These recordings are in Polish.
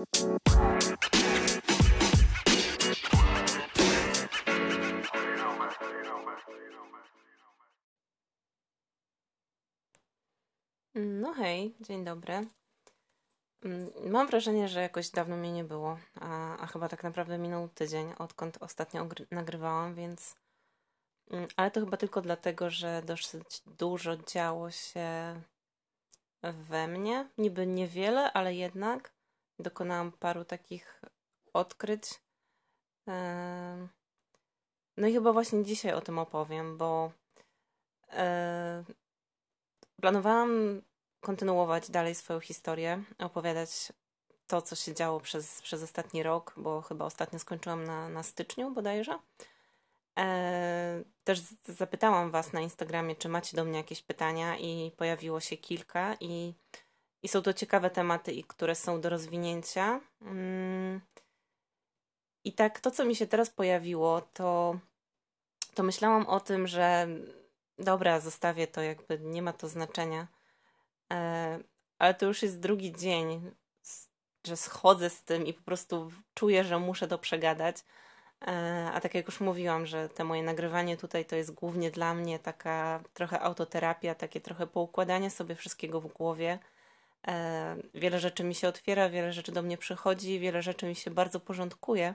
No hej, dzień dobry. Mm, Mam wrażenie, że jakoś dawno mnie nie było, a, a chyba tak naprawdę minął tydzień, odkąd ostatnio nagrywałam, więc. mm, Ale to chyba tylko dlatego, że dosyć dużo działo się we mnie. Niby niewiele, ale jednak dokonałam paru takich odkryć. No i chyba właśnie dzisiaj o tym opowiem, bo e, planowałam kontynuować dalej swoją historię, opowiadać to, co się działo przez, przez ostatni rok, bo chyba ostatnio skończyłam na, na styczniu bodajże. E, też zapytałam Was na Instagramie, czy macie do mnie jakieś pytania, i pojawiło się kilka, i, i są to ciekawe tematy, i które są do rozwinięcia. Mm, I tak to, co mi się teraz pojawiło, to, to myślałam o tym, że dobra, zostawię to, jakby nie ma to znaczenia. E, ale to już jest drugi dzień, że schodzę z tym i po prostu czuję, że muszę to przegadać. E, A tak jak już mówiłam, że te moje nagrywanie tutaj to jest głównie dla mnie taka trochę autoterapia, takie trochę poukładanie sobie wszystkiego w głowie. E, Wiele rzeczy mi się otwiera, wiele rzeczy do mnie przychodzi, wiele rzeczy mi się bardzo porządkuje.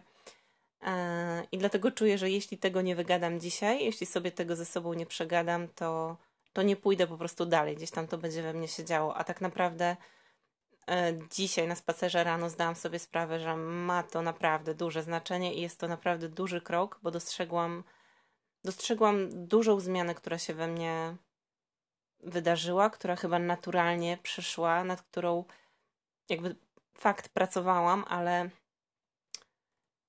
E, I dlatego czuję, że jeśli tego nie wygadam dzisiaj, jeśli sobie tego ze sobą nie przegadam, to, to nie pójdę po prostu dalej. Gdzieś tam to będzie we mnie się działo. A tak naprawdę e, dzisiaj na spacerze rano zdałam sobie sprawę, że ma to naprawdę duże znaczenie i jest to naprawdę duży krok, bo dostrzegłam, dostrzegłam dużą zmianę, która się we mnie wydarzyła, która chyba naturalnie przyszła, nad którą jakby fakt pracowałam, ale,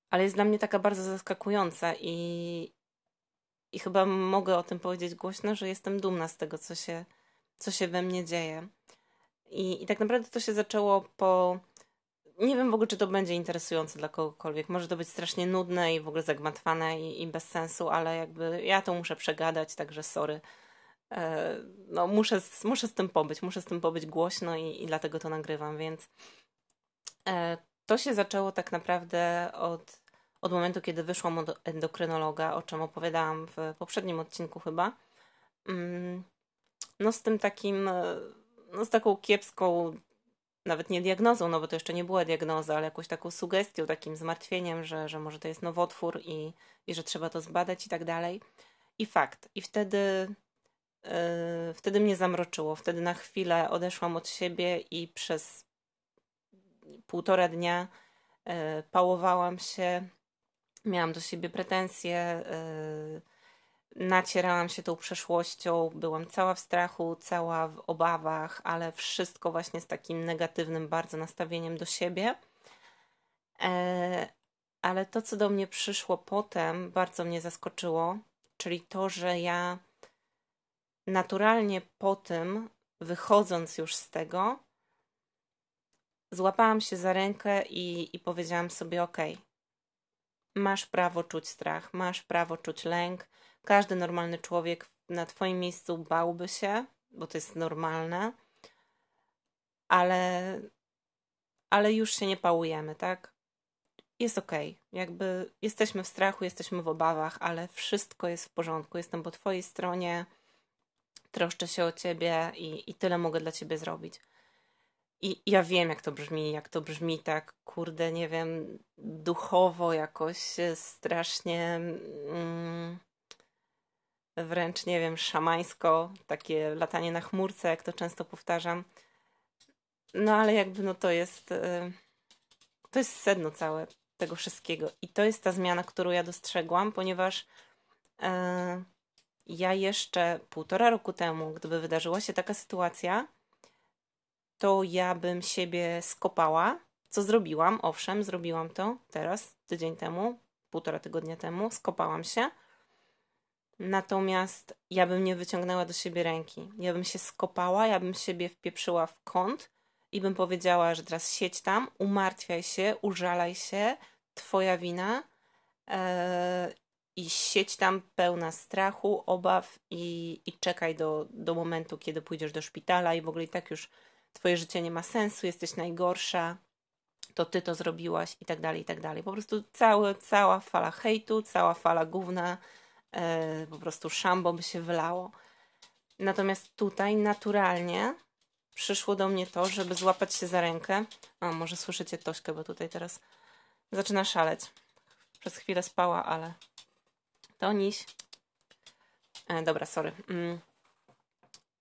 ale jest dla mnie taka bardzo zaskakująca i, i chyba mogę o tym powiedzieć głośno, że jestem dumna z tego, co się, co się we mnie dzieje. I, I tak naprawdę to się zaczęło po. Nie wiem w ogóle, czy to będzie interesujące dla kogokolwiek. Może to być strasznie nudne i w ogóle zagmatwane i, i bez sensu, ale jakby ja to muszę przegadać, także sorry. E, no, muszę, muszę z tym pobyć, muszę z tym pobyć głośno i, i dlatego to nagrywam, więc e, to się zaczęło tak naprawdę od, od momentu, kiedy wyszłam od endokrynologa, o czym opowiadałam w poprzednim odcinku chyba. Mm, no z tym takim, e, no z taką kiepską, nawet nie diagnozą, no bo to jeszcze nie była diagnoza, ale jakąś taką sugestią, takim zmartwieniem, że, że może to jest nowotwór i, i że trzeba to zbadać i tak dalej. I fakt. I wtedy, wtedy mnie zamroczyło. Wtedy na chwilę odeszłam od siebie i przez półtora dnia e, pałowałam się, miałam do siebie pretensje, e, nacierałam się tą przeszłością, byłam cała w strachu, cała w obawach, ale wszystko właśnie z takim negatywnym bardzo nastawieniem do siebie. Ale to, co do mnie przyszło potem, bardzo mnie zaskoczyło, czyli to, że ja naturalnie po tym, wychodząc już z tego, złapałam się za rękę i, i powiedziałam sobie: OK, masz prawo czuć strach, masz prawo czuć lęk. Każdy normalny człowiek na Twoim miejscu bałby się, bo to jest normalne, ale, ale już się nie pałujemy, tak? Jest okej. Jakby jesteśmy w strachu, jesteśmy w obawach, ale wszystko jest w porządku. Jestem po Twojej stronie, troszczę się o Ciebie i, i tyle mogę dla Ciebie zrobić. I ja wiem, jak to brzmi, jak to brzmi tak, kurde, nie wiem, duchowo jakoś strasznie, mm, wręcz, nie wiem, szamańsko, takie latanie na chmurce, jak to często powtarzam. No ale jakby, no to jest, e, to jest sedno całe tego wszystkiego. I to jest ta zmiana, którą ja dostrzegłam, ponieważ e, ja jeszcze półtora roku temu, gdyby wydarzyła się taka sytuacja, to ja bym siebie skopała, co zrobiłam, owszem, zrobiłam to teraz, tydzień temu, półtora tygodnia temu, skopałam się. Natomiast ja bym nie wyciągnęła do siebie ręki. Ja bym się skopała, ja bym siebie wpieprzyła w kąt i bym powiedziała, że teraz siedź tam, umartwiaj się, użalaj się, twoja wina e, i siedź tam pełna strachu, obaw i, i czekaj do, do momentu, kiedy pójdziesz do szpitala i w ogóle i tak już twoje życie nie ma sensu, jesteś najgorsza. to ty to zrobiłaś i tak dalej, i tak dalej. Po prostu cały, cała fala hejtu, cała fala gówna, yy, po prostu szambo by się wylało. Natomiast tutaj naturalnie przyszło do mnie to, żeby złapać się za rękę. O, może słyszycie Tośkę, bo tutaj teraz zaczyna szaleć. Przez chwilę spała, ale to niś. E, dobra, sorry. Mm.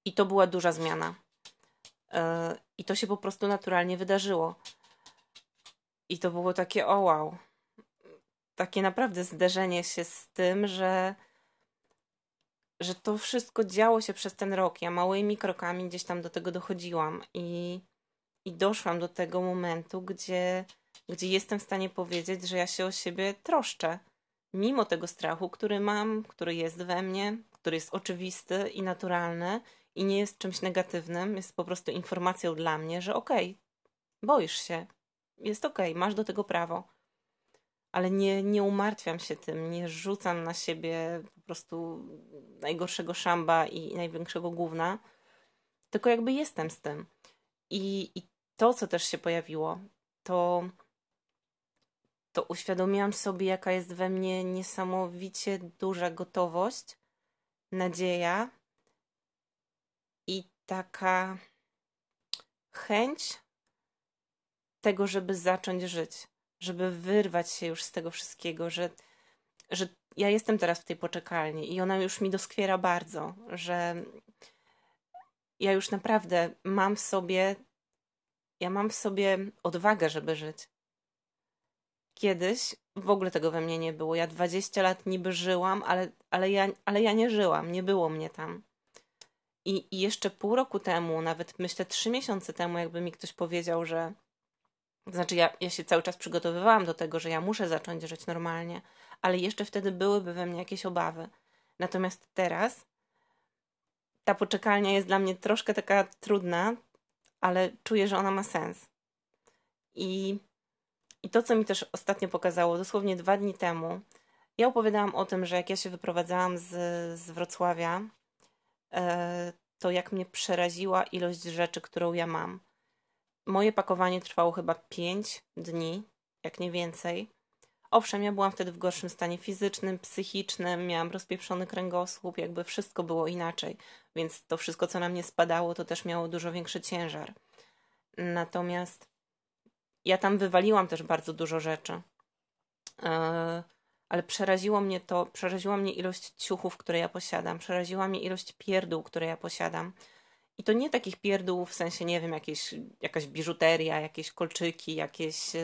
I to była duża zmiana. E, I to się po prostu naturalnie wydarzyło. I to było takie, o wow. Takie naprawdę zderzenie się z tym, że że to wszystko działo się przez ten rok. Ja małymi krokami gdzieś tam do tego dochodziłam i, i doszłam do tego momentu, gdzie, gdzie jestem w stanie powiedzieć, że ja się o siebie troszczę. Mimo tego strachu, który mam, który jest we mnie, który jest oczywisty i naturalny i nie jest czymś negatywnym, jest po prostu informacją dla mnie, że okej, okay, boisz się, jest okej, okay, masz do tego prawo ale nie, nie umartwiam się tym, nie rzucam na siebie po prostu najgorszego szamba i największego gówna, tylko jakby jestem z tym. I, i to, co też się pojawiło, to, to uświadomiłam sobie, jaka jest we mnie niesamowicie duża gotowość, nadzieja i taka chęć tego, żeby zacząć żyć żeby wyrwać się już z tego wszystkiego, że, że ja jestem teraz w tej poczekalni i ona już mi doskwiera bardzo, że ja już naprawdę mam w sobie, ja mam w sobie odwagę, żeby żyć. Kiedyś w ogóle tego we mnie nie było. Ja 20 lat niby żyłam, ale, ale, ja, ale ja nie żyłam, nie było mnie tam. I, I jeszcze pół roku temu, nawet myślę trzy miesiące temu, jakby mi ktoś powiedział, że znaczy, ja, ja się cały czas przygotowywałam do tego, że ja muszę zacząć żyć normalnie, ale jeszcze wtedy byłyby we mnie jakieś obawy. Natomiast teraz ta poczekalnia jest dla mnie troszkę taka trudna, ale czuję, że ona ma sens. I, i to, co mi też ostatnio pokazało, dosłownie dwa dni temu, ja opowiadałam o tym, że jak ja się wyprowadzałam z, z Wrocławia, e, to jak mnie przeraziła ilość rzeczy, którą ja mam. Moje pakowanie trwało chyba 5 dni, jak nie więcej. Owszem, ja byłam wtedy w gorszym stanie fizycznym, psychicznym, miałam rozpieprzony kręgosłup, jakby wszystko było inaczej, więc to wszystko, co na mnie spadało, to też miało dużo większy ciężar. Natomiast ja tam wywaliłam też bardzo dużo rzeczy. Yy, ale przeraziło mnie to, przeraziła mnie ilość ciuchów, które ja posiadam, przeraziła mnie ilość pierdół, które ja posiadam. I to nie takich pierdół w sensie, nie wiem, jakieś, jakaś biżuteria, jakieś kolczyki, jakieś, e,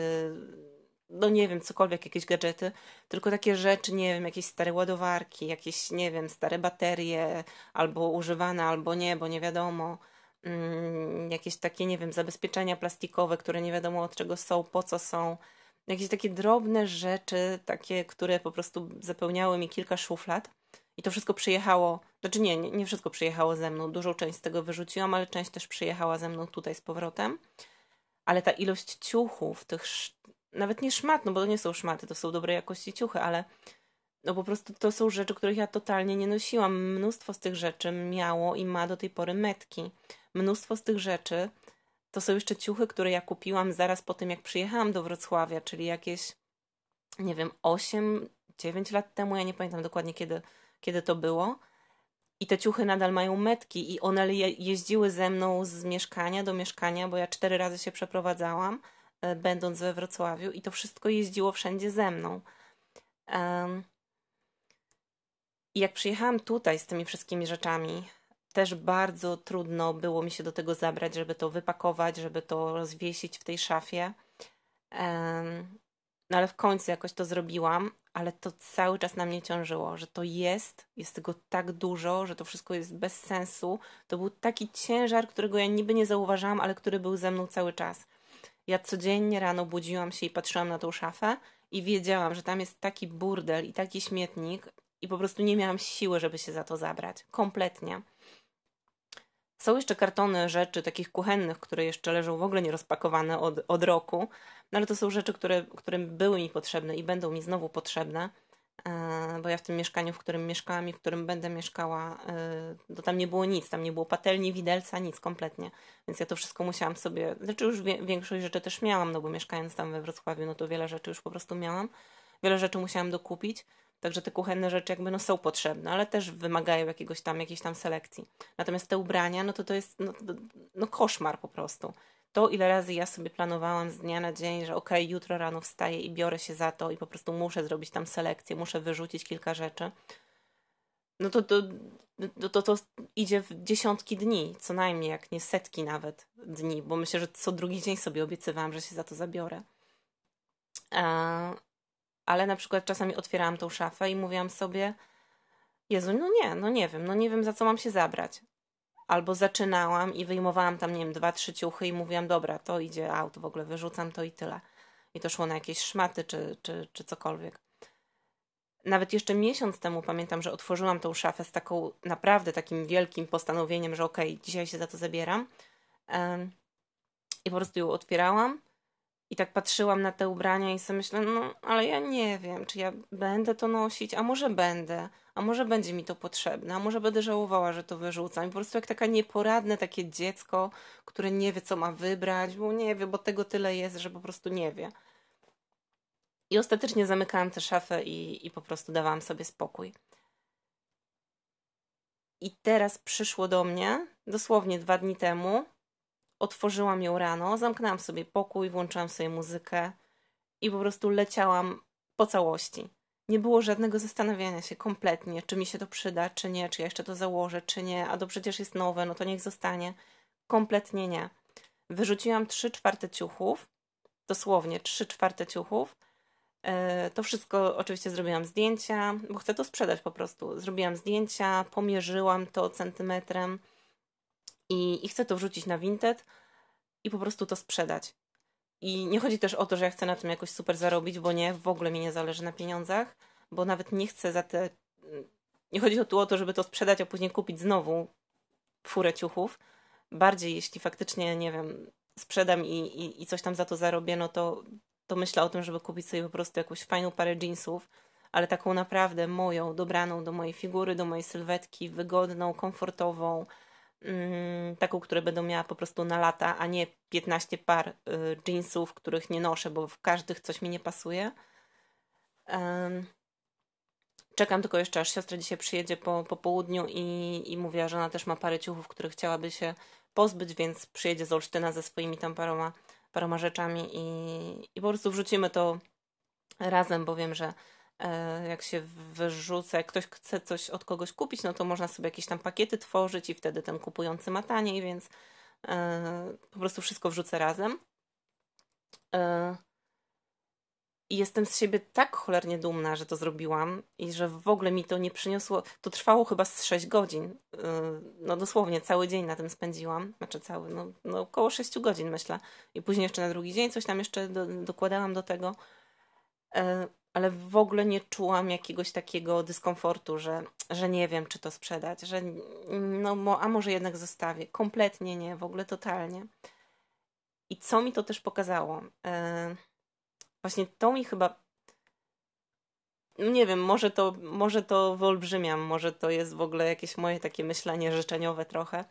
no nie wiem, cokolwiek, jakieś gadżety, tylko takie rzeczy, nie wiem, jakieś stare ładowarki, jakieś, nie wiem, stare baterie, albo używane, albo nie, bo nie wiadomo. Mm, jakieś takie, nie wiem, zabezpieczenia plastikowe, które nie wiadomo od czego są, po co są. Jakieś takie drobne rzeczy, takie, które po prostu zapełniały mi kilka szuflad. I to wszystko przyjechało, znaczy nie, nie, wszystko przyjechało ze mną, dużą część z tego wyrzuciłam, ale część też przyjechała ze mną tutaj z powrotem. Ale ta ilość ciuchów, tych nawet nie szmat, no bo to nie są szmaty, to są dobrej jakości ciuchy, ale no po prostu to są rzeczy, których ja totalnie nie nosiłam. Mnóstwo z tych rzeczy miało i ma do tej pory metki. Mnóstwo z tych rzeczy to są jeszcze ciuchy, które ja kupiłam zaraz po tym, jak przyjechałam do Wrocławia, czyli jakieś, nie wiem, 8, 9 lat temu, ja nie pamiętam dokładnie kiedy kiedy to było. I te ciuchy nadal mają metki i one je jeździły ze mną z mieszkania do mieszkania, bo ja cztery razy się przeprowadzałam, e, będąc we Wrocławiu i to wszystko jeździło wszędzie ze mną. I jak przyjechałam tutaj z tymi wszystkimi rzeczami, też bardzo trudno było mi się do tego zabrać, żeby to wypakować, żeby to rozwiesić w tej szafie. No ale w końcu jakoś to zrobiłam, ale to cały czas na mnie ciążyło, że to jest, jest tego tak dużo, że to wszystko jest bez sensu. To był taki ciężar, którego ja niby nie zauważałam, ale który był ze mną cały czas. Ja codziennie rano budziłam się i patrzyłam na tą szafę i wiedziałam, że tam jest taki burdel i taki śmietnik i po prostu nie miałam siły, żeby się za to zabrać. Kompletnie. Są jeszcze kartony rzeczy takich kuchennych, które jeszcze leżą w ogóle nierozpakowane od, od roku, no ale to są rzeczy, które, które były mi potrzebne i będą mi znowu potrzebne. e, bo ja w tym mieszkaniu, w którym mieszkałam i w którym będę mieszkała, to tam nie było nic, tam nie było patelni, widelca, nic kompletnie. Więc ja to wszystko musiałam sobie, znaczy już większość rzeczy też miałam, no bo mieszkając tam we Wrocławiu, no to wiele rzeczy już po prostu miałam. Wiele rzeczy musiałam dokupić, także te kuchenne rzeczy jakby no są potrzebne, ale też wymagają jakiegoś tam, jakiejś tam selekcji. Natomiast te ubrania, no to to jest no, no koszmar po prostu to, ile razy ja sobie planowałam z dnia na dzień, że okej, okay, jutro rano wstaję i biorę się za to i po prostu muszę zrobić tam selekcję, muszę wyrzucić kilka rzeczy, no to to, to, to, to idzie w dziesiątki dni, co najmniej, jak nie setki nawet dni, bo myślę, że co drugi dzień sobie obiecywałam, że się za to zabiorę. Ale na przykład czasami otwierałam tą szafę i mówiłam sobie, Jezu, no nie, no nie wiem, no nie wiem za co mam się zabrać albo zaczynałam i wyjmowałam tam, nie wiem, dwa, trzy ciuchy i mówiłam, dobra, to idzie out, w ogóle wyrzucam to i tyle. I to szło na jakieś szmaty czy, czy, czy cokolwiek. Nawet jeszcze miesiąc temu pamiętam, że otworzyłam tą szafę z taką naprawdę takim wielkim postanowieniem, że okej, okay, dzisiaj się za to zabieram. I po prostu ją otwierałam i tak patrzyłam na te ubrania i sobie myślę, no ale ja nie wiem, czy ja będę to nosić, a może będę a może będzie mi to potrzebne, a może będę żałowała, że to wyrzucam. I po prostu jak taka nieporadne takie dziecko, które nie wie, co ma wybrać, bo nie wie, bo tego tyle jest, że po prostu nie wie. I ostatecznie zamykałam tę szafę i, i po prostu dawałam sobie spokój. I teraz przyszło do mnie, dosłownie dwa dni temu, otworzyłam ją rano, zamknęłam sobie pokój, włączyłam sobie muzykę i po prostu leciałam po całości. Nie było żadnego zastanawiania się kompletnie, czy mi się to przyda, czy nie, czy ja jeszcze to założę, czy nie, a to przecież jest nowe, no to niech zostanie. Kompletnie nie. Wyrzuciłam trzy czwarte ciuchów, dosłownie trzy czwarte ciuchów. E, to wszystko oczywiście zrobiłam zdjęcia, bo chcę to sprzedać po prostu. Zrobiłam zdjęcia, pomierzyłam to centymetrem i, i chcę to wrzucić na Vinted i po prostu to sprzedać. I nie chodzi też o to, że ja chcę na tym jakoś super zarobić, bo nie, w ogóle mi nie zależy na pieniądzach, bo nawet nie chcę za te. Nie chodzi tu o to, żeby to sprzedać, a później kupić znowu furę ciuchów. Bardziej, jeśli faktycznie, nie wiem, sprzedam i, i, i coś tam za to zarobię, no to, to myślę o tym, żeby kupić sobie po prostu jakąś fajną parę jeansów, ale taką naprawdę moją, dobraną do mojej figury, do mojej sylwetki, wygodną, komfortową, taką, które będą miała po prostu na lata, a nie 15 par y, jeansów, których nie noszę, bo w każdych coś mi nie pasuje. Czekam tylko jeszcze, aż siostra dzisiaj przyjedzie po, po południu i, i mówiła, że ona też ma parę ciuchów, których chciałaby się pozbyć, więc przyjedzie z Olsztyna ze swoimi tam paroma, paroma rzeczami i, i po prostu wrzucimy to razem, bo wiem, że jak się wyrzuca, jak ktoś chce coś od kogoś kupić, no to można sobie jakieś tam pakiety tworzyć i wtedy ten kupujący ma taniej, więc e, po prostu wszystko wrzucę razem. E, I jestem z siebie tak cholernie dumna, że to zrobiłam i że w ogóle mi to nie przyniosło. To trwało chyba z 6 godzin. No dosłownie cały dzień na tym spędziłam. Znaczy cały, no, no około 6 godzin myślę. I później jeszcze na drugi dzień coś tam jeszcze do, dokładałam do tego ale w ogóle nie czułam jakiegoś takiego dyskomfortu, że, że nie wiem, czy to sprzedać, że no, a może jednak zostawię. Kompletnie nie, w ogóle totalnie. I co mi to też pokazało? E, właśnie to mi chyba. Nie wiem, może to, może to wyolbrzymiam, może to jest w ogóle jakieś moje takie myślenie życzeniowe trochę,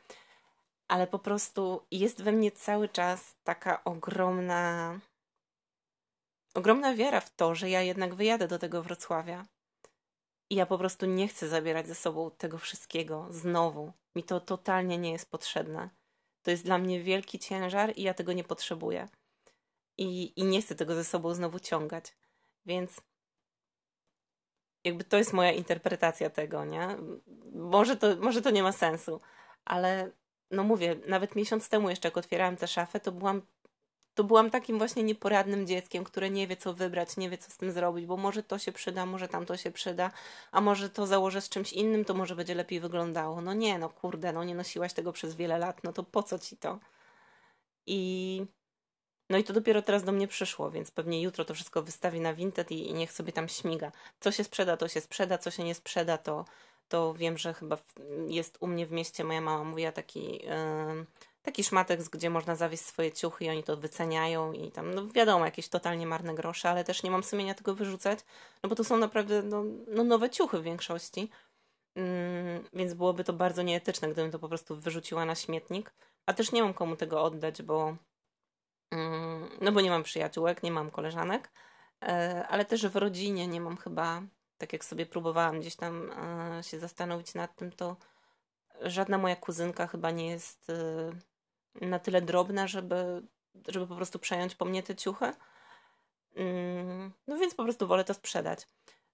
ale po prostu jest we mnie cały czas taka ogromna ogromna wiara w to, że ja jednak wyjadę do tego Wrocławia. I ja po prostu nie chcę zabierać ze sobą tego wszystkiego znowu. Mi to totalnie nie jest potrzebne. To jest dla mnie wielki ciężar i ja tego nie potrzebuję. I, i nie chcę tego ze sobą znowu ciągać. Więc jakby to jest moja interpretacja tego, nie? Może to, może to nie ma sensu, ale no mówię, nawet miesiąc temu jeszcze jak otwierałam tę szafę, to byłam to byłam takim właśnie nieporadnym dzieckiem, które nie wie, co wybrać, nie wie, co z tym zrobić, bo może to się przyda, może tam to się przyda, a może to założę z czymś innym, to może będzie lepiej wyglądało. No nie, no kurde, no nie nosiłaś tego przez wiele lat, no to po co ci to? I no i to dopiero teraz do mnie przyszło, więc pewnie jutro to wszystko wystawi na Vinted i, i niech sobie tam śmiga. Co się sprzeda, to się sprzeda, co się nie sprzeda, to, to wiem, że chyba jest u mnie w mieście, moja mama mówiła taki... Yy, taki szmatek, gdzie można zawieść swoje ciuchy i oni to wyceniają i tam, no wiadomo, jakieś totalnie marne grosze, ale też nie mam sumienia tego wyrzucać, no bo to są naprawdę no, no nowe ciuchy w większości, mm, więc byłoby to bardzo nieetyczne, gdybym to po prostu wyrzuciła na śmietnik, a też nie mam komu tego oddać, bo mm, no bo nie mam przyjaciółek, nie mam koleżanek, e, ale też w rodzinie nie mam chyba, tak jak sobie próbowałam gdzieś tam e, się zastanowić nad tym, to żadna moja kuzynka chyba nie jest e, na tyle drobna, żeby, żeby po prostu przejąć po mnie te ciuchy. Mm, no więc po prostu wolę to sprzedać.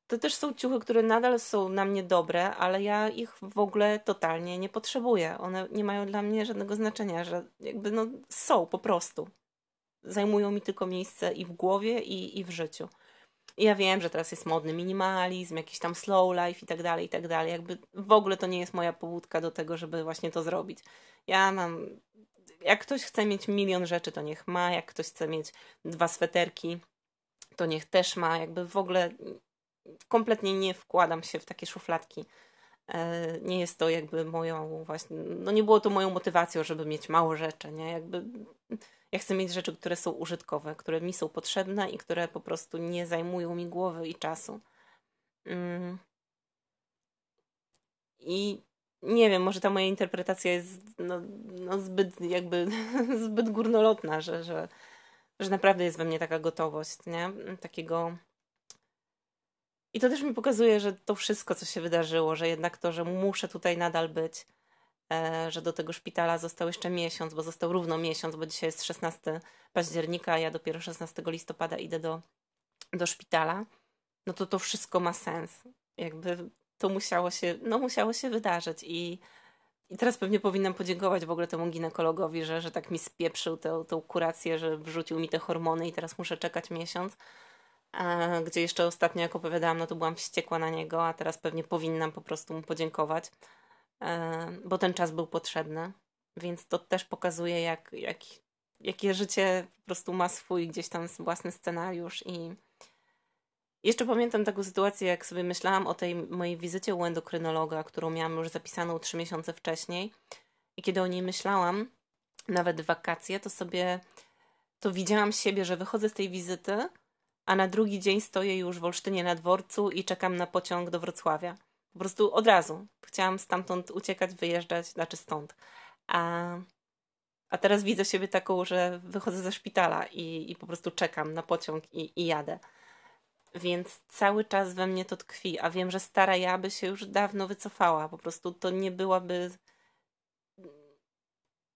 To też są ciuchy, które nadal są na mnie dobre, ale ja ich w ogóle totalnie nie potrzebuję. One nie mają dla mnie żadnego znaczenia, że jakby no są po prostu. Zajmują mi tylko miejsce i w głowie, i, i w życiu. I ja wiem, że teraz jest modny minimalizm, jakiś tam slow life i tak dalej, i tak dalej. Jakby w ogóle to nie jest moja pobudka do tego, żeby właśnie to zrobić. Ja mam jak ktoś chce mieć milion rzeczy, to niech ma. Jak ktoś chce mieć dwa sweterki, to niech też ma. Jakby w ogóle kompletnie nie wkładam się w takie szufladki. E, nie jest to jakby moją właśnie, no nie było to moją motywacją, żeby mieć mało rzeczy, nie? Jakby ja chcę mieć rzeczy, które są użytkowe, które mi są potrzebne i które po prostu nie zajmują mi głowy i czasu. Mm. I nie wiem, może ta moja interpretacja jest no, no zbyt jakby zbyt górnolotna, że, że, że naprawdę jest we mnie taka gotowość, nie? Takiego... I to też mi pokazuje, że to wszystko, co się wydarzyło, że jednak to, że muszę tutaj nadal być, e, że do tego szpitala został jeszcze miesiąc, bo został równo miesiąc, bo dzisiaj jest 16 października, a ja dopiero 16 listopada idę do, do szpitala, no to to wszystko ma sens. Jakby to musiało się, no musiało się wydarzyć i, i teraz pewnie powinnam podziękować w ogóle temu ginekologowi, że, że tak mi spieprzył tę, tę kurację, że wrzucił mi te hormony i teraz muszę czekać miesiąc. A, gdzie jeszcze ostatnio, jak opowiadałam, no to byłam wściekła na niego, a teraz pewnie powinnam po prostu mu podziękować, e, bo ten czas był potrzebny. Więc to też pokazuje, jak, jak, jakie życie po prostu ma swój gdzieś tam własny scenariusz i, jeszcze pamiętam taką sytuację, jak sobie myślałam o tej mojej wizycie u endokrynologa, którą miałam już zapisaną trzy miesiące wcześniej. I kiedy o niej myślałam, nawet wakacje, to sobie to widziałam siebie, że wychodzę z tej wizyty, a na drugi dzień stoję już w Olsztynie na dworcu i czekam na pociąg do Wrocławia. Po prostu od razu. Chciałam stamtąd uciekać, wyjeżdżać, znaczy stąd. A, a teraz widzę siebie taką, że wychodzę ze szpitala i, i po prostu czekam na pociąg i, i jadę. Więc cały czas we mnie to tkwi, a wiem, że stara ja by się już dawno wycofała. Po prostu to nie byłaby.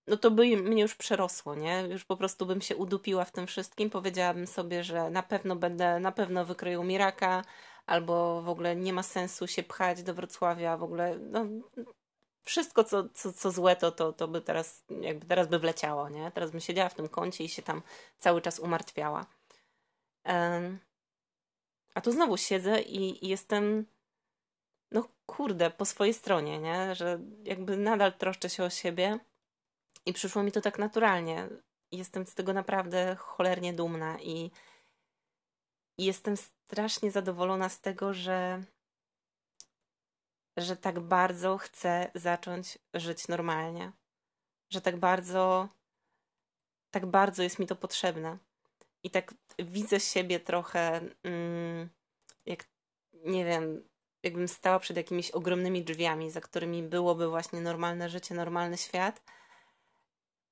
No to by mnie już przerosło, nie? Już po prostu bym się udupiła w tym wszystkim. Powiedziałabym sobie, że na pewno będę, na pewno wykryją mi raka, albo w ogóle nie ma sensu się pchać do Wrocławia, w ogóle no, wszystko, co, co, co złe, to, to, to by teraz, jakby teraz by wleciało, nie? Teraz bym siedziała w tym kącie i się tam cały czas umartwiała. Um, a tu znowu siedzę i, i jestem, no kurde, po swojej stronie, nie? Że jakby nadal troszczę się o siebie i przyszło mi to tak naturalnie. Jestem z tego naprawdę cholernie dumna i, i jestem strasznie zadowolona z tego, że, że tak bardzo chcę zacząć żyć normalnie. Że tak bardzo, tak bardzo jest mi to potrzebne. I tak widzę siebie trochę, mm, jak nie wiem, jakbym stała przed jakimiś ogromnymi drzwiami, za którymi byłoby właśnie normalne życie, normalny świat.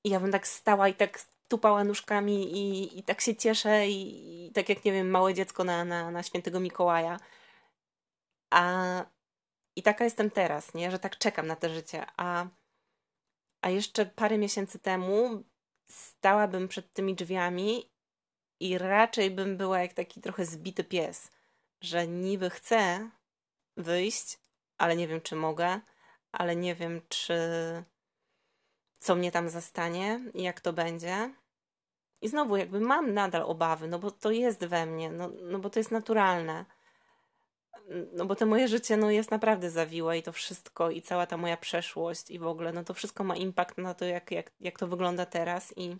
I ja bym tak stała i tak tupała nóżkami i, i tak się cieszę i, i tak jak, nie wiem, małe dziecko na, na, na świętego Mikołaja. A, I taka jestem teraz, nie? Że tak czekam na te życie. A, a jeszcze parę miesięcy temu stałabym przed tymi drzwiami i raczej bym była jak taki trochę zbity pies, że niby chcę wyjść, ale nie wiem, czy mogę, ale nie wiem, czy co mnie tam zastanie, jak to będzie. I znowu, jakby mam nadal obawy, no bo to jest we mnie, no, no bo to jest naturalne. No bo to moje życie no, jest naprawdę zawiłe i to wszystko, i cała ta moja przeszłość, i w ogóle, no to wszystko ma impact na to, jak, jak, jak to wygląda teraz. I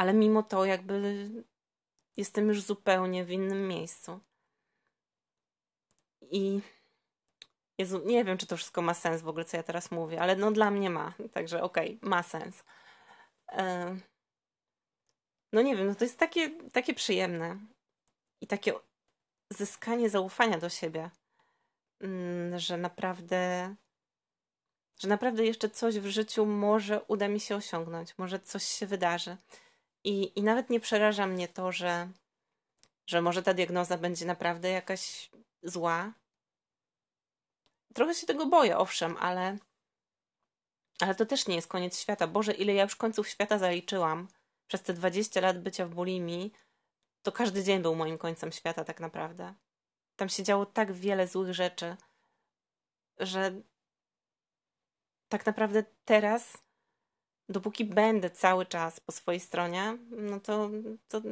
ale mimo to jakby jestem już zupełnie w innym miejscu. I Jezu, nie wiem, czy to wszystko ma sens w ogóle, co ja teraz mówię, ale no dla mnie ma, także okej, okay, ma sens. No nie wiem, no to jest takie, takie przyjemne i takie zyskanie zaufania do siebie, mm, że naprawdę, że naprawdę jeszcze coś w życiu może uda mi się osiągnąć, może coś się wydarzy. I, i nawet nie przeraża mnie to, że, że może ta diagnoza będzie naprawdę jakaś zła. Trochę się tego boję, owszem, ale, ale to też nie jest koniec świata. Boże, ile ja już końców świata zaliczyłam przez te 20 lat bycia w bulimii, to każdy dzień był moim końcem świata tak naprawdę. Tam się działo tak wiele złych rzeczy, że tak naprawdę teraz, dopóki będę cały czas po swojej stronie, no to, to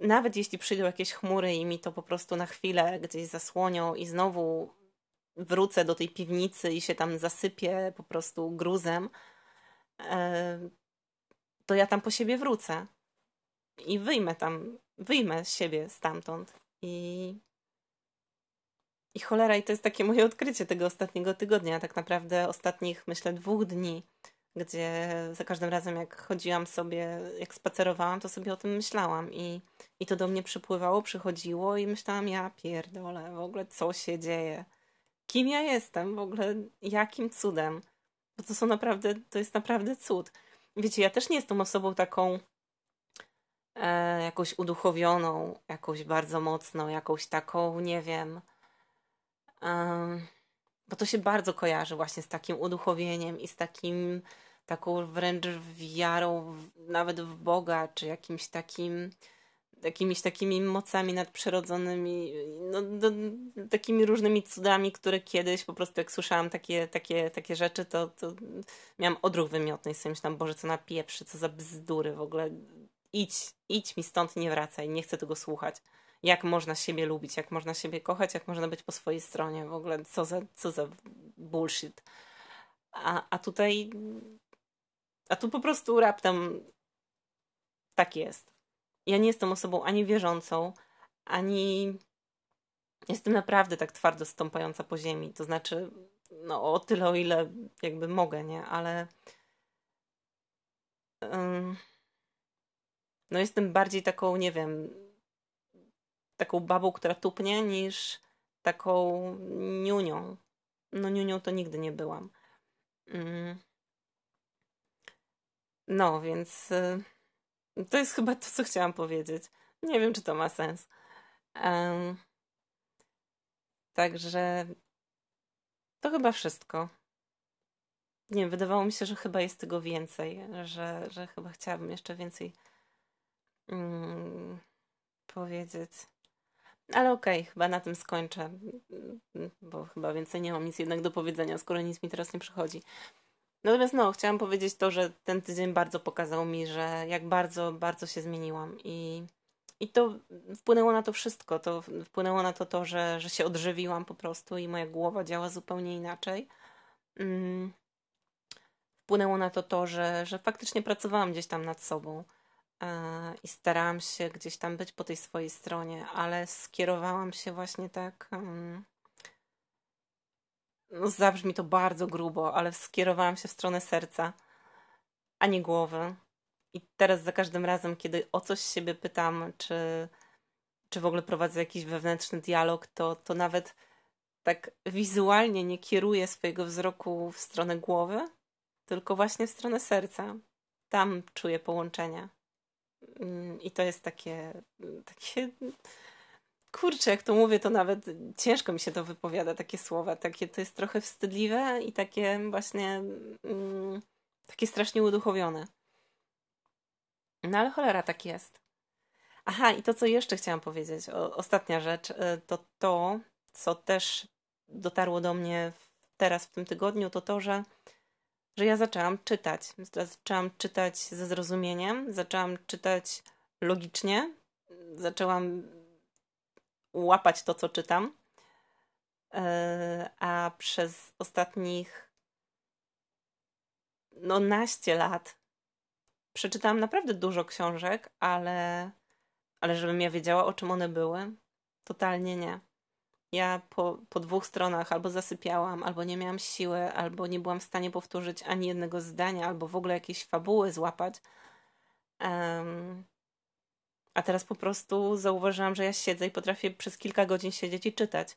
nawet jeśli przyjdą jakieś chmury i mi to po prostu na chwilę gdzieś zasłonią i znowu wrócę do tej piwnicy i się tam zasypię po prostu gruzem, e, to ja tam po siebie wrócę i wyjmę tam, wyjmę siebie stamtąd. I, i cholera, i to jest takie moje odkrycie tego ostatniego tygodnia, tak naprawdę ostatnich, myślę, dwóch dni, gdzie za każdym razem, jak chodziłam sobie, jak spacerowałam, to sobie o tym myślałam i, i to do mnie przypływało, przychodziło i myślałam, ja pierdolę, w ogóle co się dzieje? Kim ja jestem? W ogóle jakim cudem? Bo to są naprawdę, to jest naprawdę cud. Wiecie, ja też nie jestem osobą taką e, jakąś uduchowioną, jakąś bardzo mocną, jakąś taką, nie wiem. Bo to się bardzo kojarzy właśnie z takim uduchowieniem i z takim, taką wręcz wiarą nawet w Boga, czy jakimś takim jakimiś takimi mocami nadprzyrodzonymi, no, takimi różnymi cudami, które kiedyś po prostu jak słyszałam takie, takie, takie rzeczy, to, to miałam odruch wymiotny i sobie myślałam, Boże, co na pieprzy, co za bzdury w ogóle. Idź, idź mi stąd, nie wracaj, nie chcę tego słuchać. Jak można siebie lubić, jak można siebie kochać, jak można być po swojej stronie, w ogóle co za, co za bullshit. A, a tutaj, a tu po prostu raptem tak jest ja nie jestem osobą ani wierzącą, ani jestem naprawdę tak twardo stąpająca po ziemi. To znaczy, no o tyle, o ile jakby mogę, nie? Ale no jestem bardziej taką, nie wiem, taką babą, która tupnie, niż taką niunią. No niunią to nigdy nie byłam. Mm. No, więc y, to jest chyba to, co chciałam powiedzieć. Nie wiem, czy to ma sens. Także to chyba wszystko. Nie wiem, wydawało mi się, że chyba jest tego więcej, że, że chyba chciałabym jeszcze więcej um, powiedzieć. Ale okej, okay, chyba na tym skończę, bo chyba więcej nie mam nic jednak do powiedzenia, skoro nic mi teraz nie przychodzi. Natomiast no, chciałam powiedzieć to, że ten tydzień bardzo pokazał mi, że jak bardzo, bardzo się zmieniłam i, i to wpłynęło na to wszystko. To wpłynęło na to, to że, że się odżywiłam po prostu i moja głowa działa zupełnie inaczej. Mm. Wpłynęło na to to, że, że faktycznie pracowałam gdzieś tam nad sobą i starałam się gdzieś tam być po tej swojej stronie, ale skierowałam się właśnie tak. No zabrzmi to bardzo grubo, ale skierowałam się w stronę serca, a nie głowy. I teraz za każdym razem, kiedy o coś siebie pytam, czy, czy w ogóle prowadzę jakiś wewnętrzny dialog, to, to nawet tak wizualnie nie kieruję swojego wzroku w stronę głowy, tylko właśnie w stronę serca. Tam czuję połączenie. Mm, I to jest takie, takie kurczę, jak to mówię, to nawet ciężko mi się to wypowiada, takie słowa. Takie to jest trochę wstydliwe i takie właśnie mm, takie strasznie uduchowione. No ale cholera, tak jest. Aha, i to, co jeszcze chciałam powiedzieć, o, ostatnia rzecz, y, to to, co też dotarło do mnie teraz w tym tygodniu, to to, że, że ja zaczęłam czytać. Zaczęłam czytać ze zrozumieniem, zaczęłam czytać logicznie, zaczęłam łapać to, co czytam. E, a przez ostatnich no naście lat przeczytałam naprawdę dużo książek, ale, ale żebym ja wiedziała, o czym one były, totalnie nie. Ja po, po dwóch stronach albo zasypiałam, albo nie miałam siły, albo nie byłam w stanie powtórzyć ani jednego zdania, albo w ogóle jakieś fabuły złapać. Um, a teraz po prostu zauważyłam, że ja siedzę i potrafię przez kilka godzin siedzieć i czytać.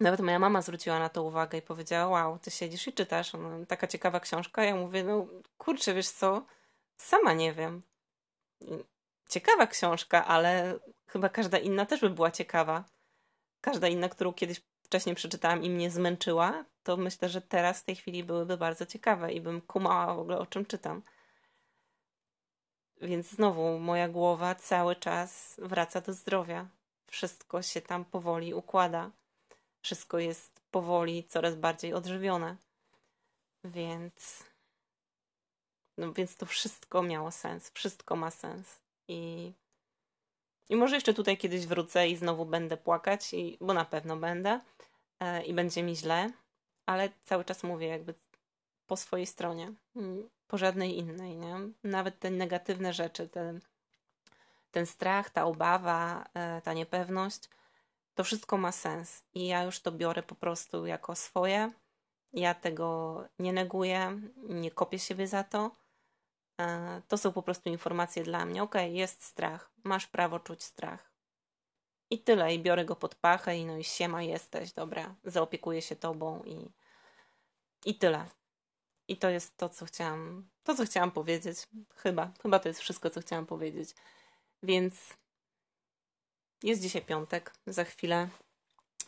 Nawet moja mama zwróciła na to uwagę i powiedziała: Wow, ty siedzisz i czytasz. No, taka ciekawa książka. Ja mówię: No kurczę, wiesz co? Sama nie wiem. Ciekawa książka, ale chyba każda inna też by była ciekawa. Każda inna, którą kiedyś wcześniej przeczytałam i mnie zmęczyła, to myślę, że teraz w tej chwili byłyby bardzo ciekawe i bym kumała w ogóle o czym czytam. Więc znowu moja głowa cały czas wraca do zdrowia. Wszystko się tam powoli układa. Wszystko jest powoli coraz bardziej odżywione. Więc. No więc to wszystko miało sens. Wszystko ma sens. I. I może jeszcze tutaj kiedyś wrócę i znowu będę płakać, i, bo na pewno będę. E, I będzie mi źle, ale cały czas mówię jakby po swojej stronie po żadnej innej, nie? Nawet te negatywne rzeczy, ten, ten strach, ta obawa, e, ta niepewność, to wszystko ma sens i ja już to biorę po prostu jako swoje. Ja tego nie neguję, nie kopię siebie za to. E, to są po prostu informacje dla mnie. Okay, jest strach, masz prawo czuć strach. I tyle, i biorę go pod pachę, i no i siema, jesteś, dobra, zaopiekuję się tobą i, i tyle. I to jest to, co chciałam, to, co chciałam powiedzieć. Chyba, chyba to jest wszystko, co chciałam powiedzieć. Więc jest dzisiaj piątek. Za chwilę,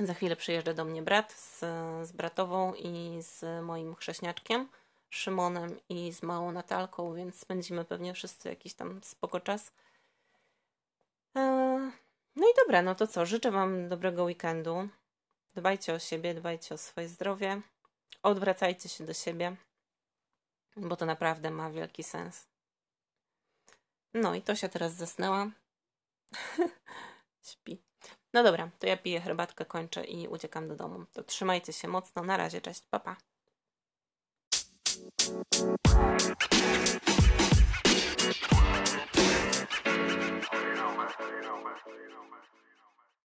za chwilę przyjeżdża do mnie brat z, z bratową i z moim chrześniaczkiem, Szymonem i z małą Natalką, więc spędzimy pewnie wszyscy jakiś tam spoko czas. E, no i dobra, no to co? Życzę Wam dobrego weekendu. Dbajcie o siebie, dbajcie o swoje zdrowie. Odwracajcie się do siebie bo to naprawdę ma wielki sens. No i to się teraz zasnęła. Śpi. No dobra, to ja piję herbatkę, kończę i uciekam do domu. To trzymajcie się mocno. Na razie, cześć, papa. Pa. You know, man. You.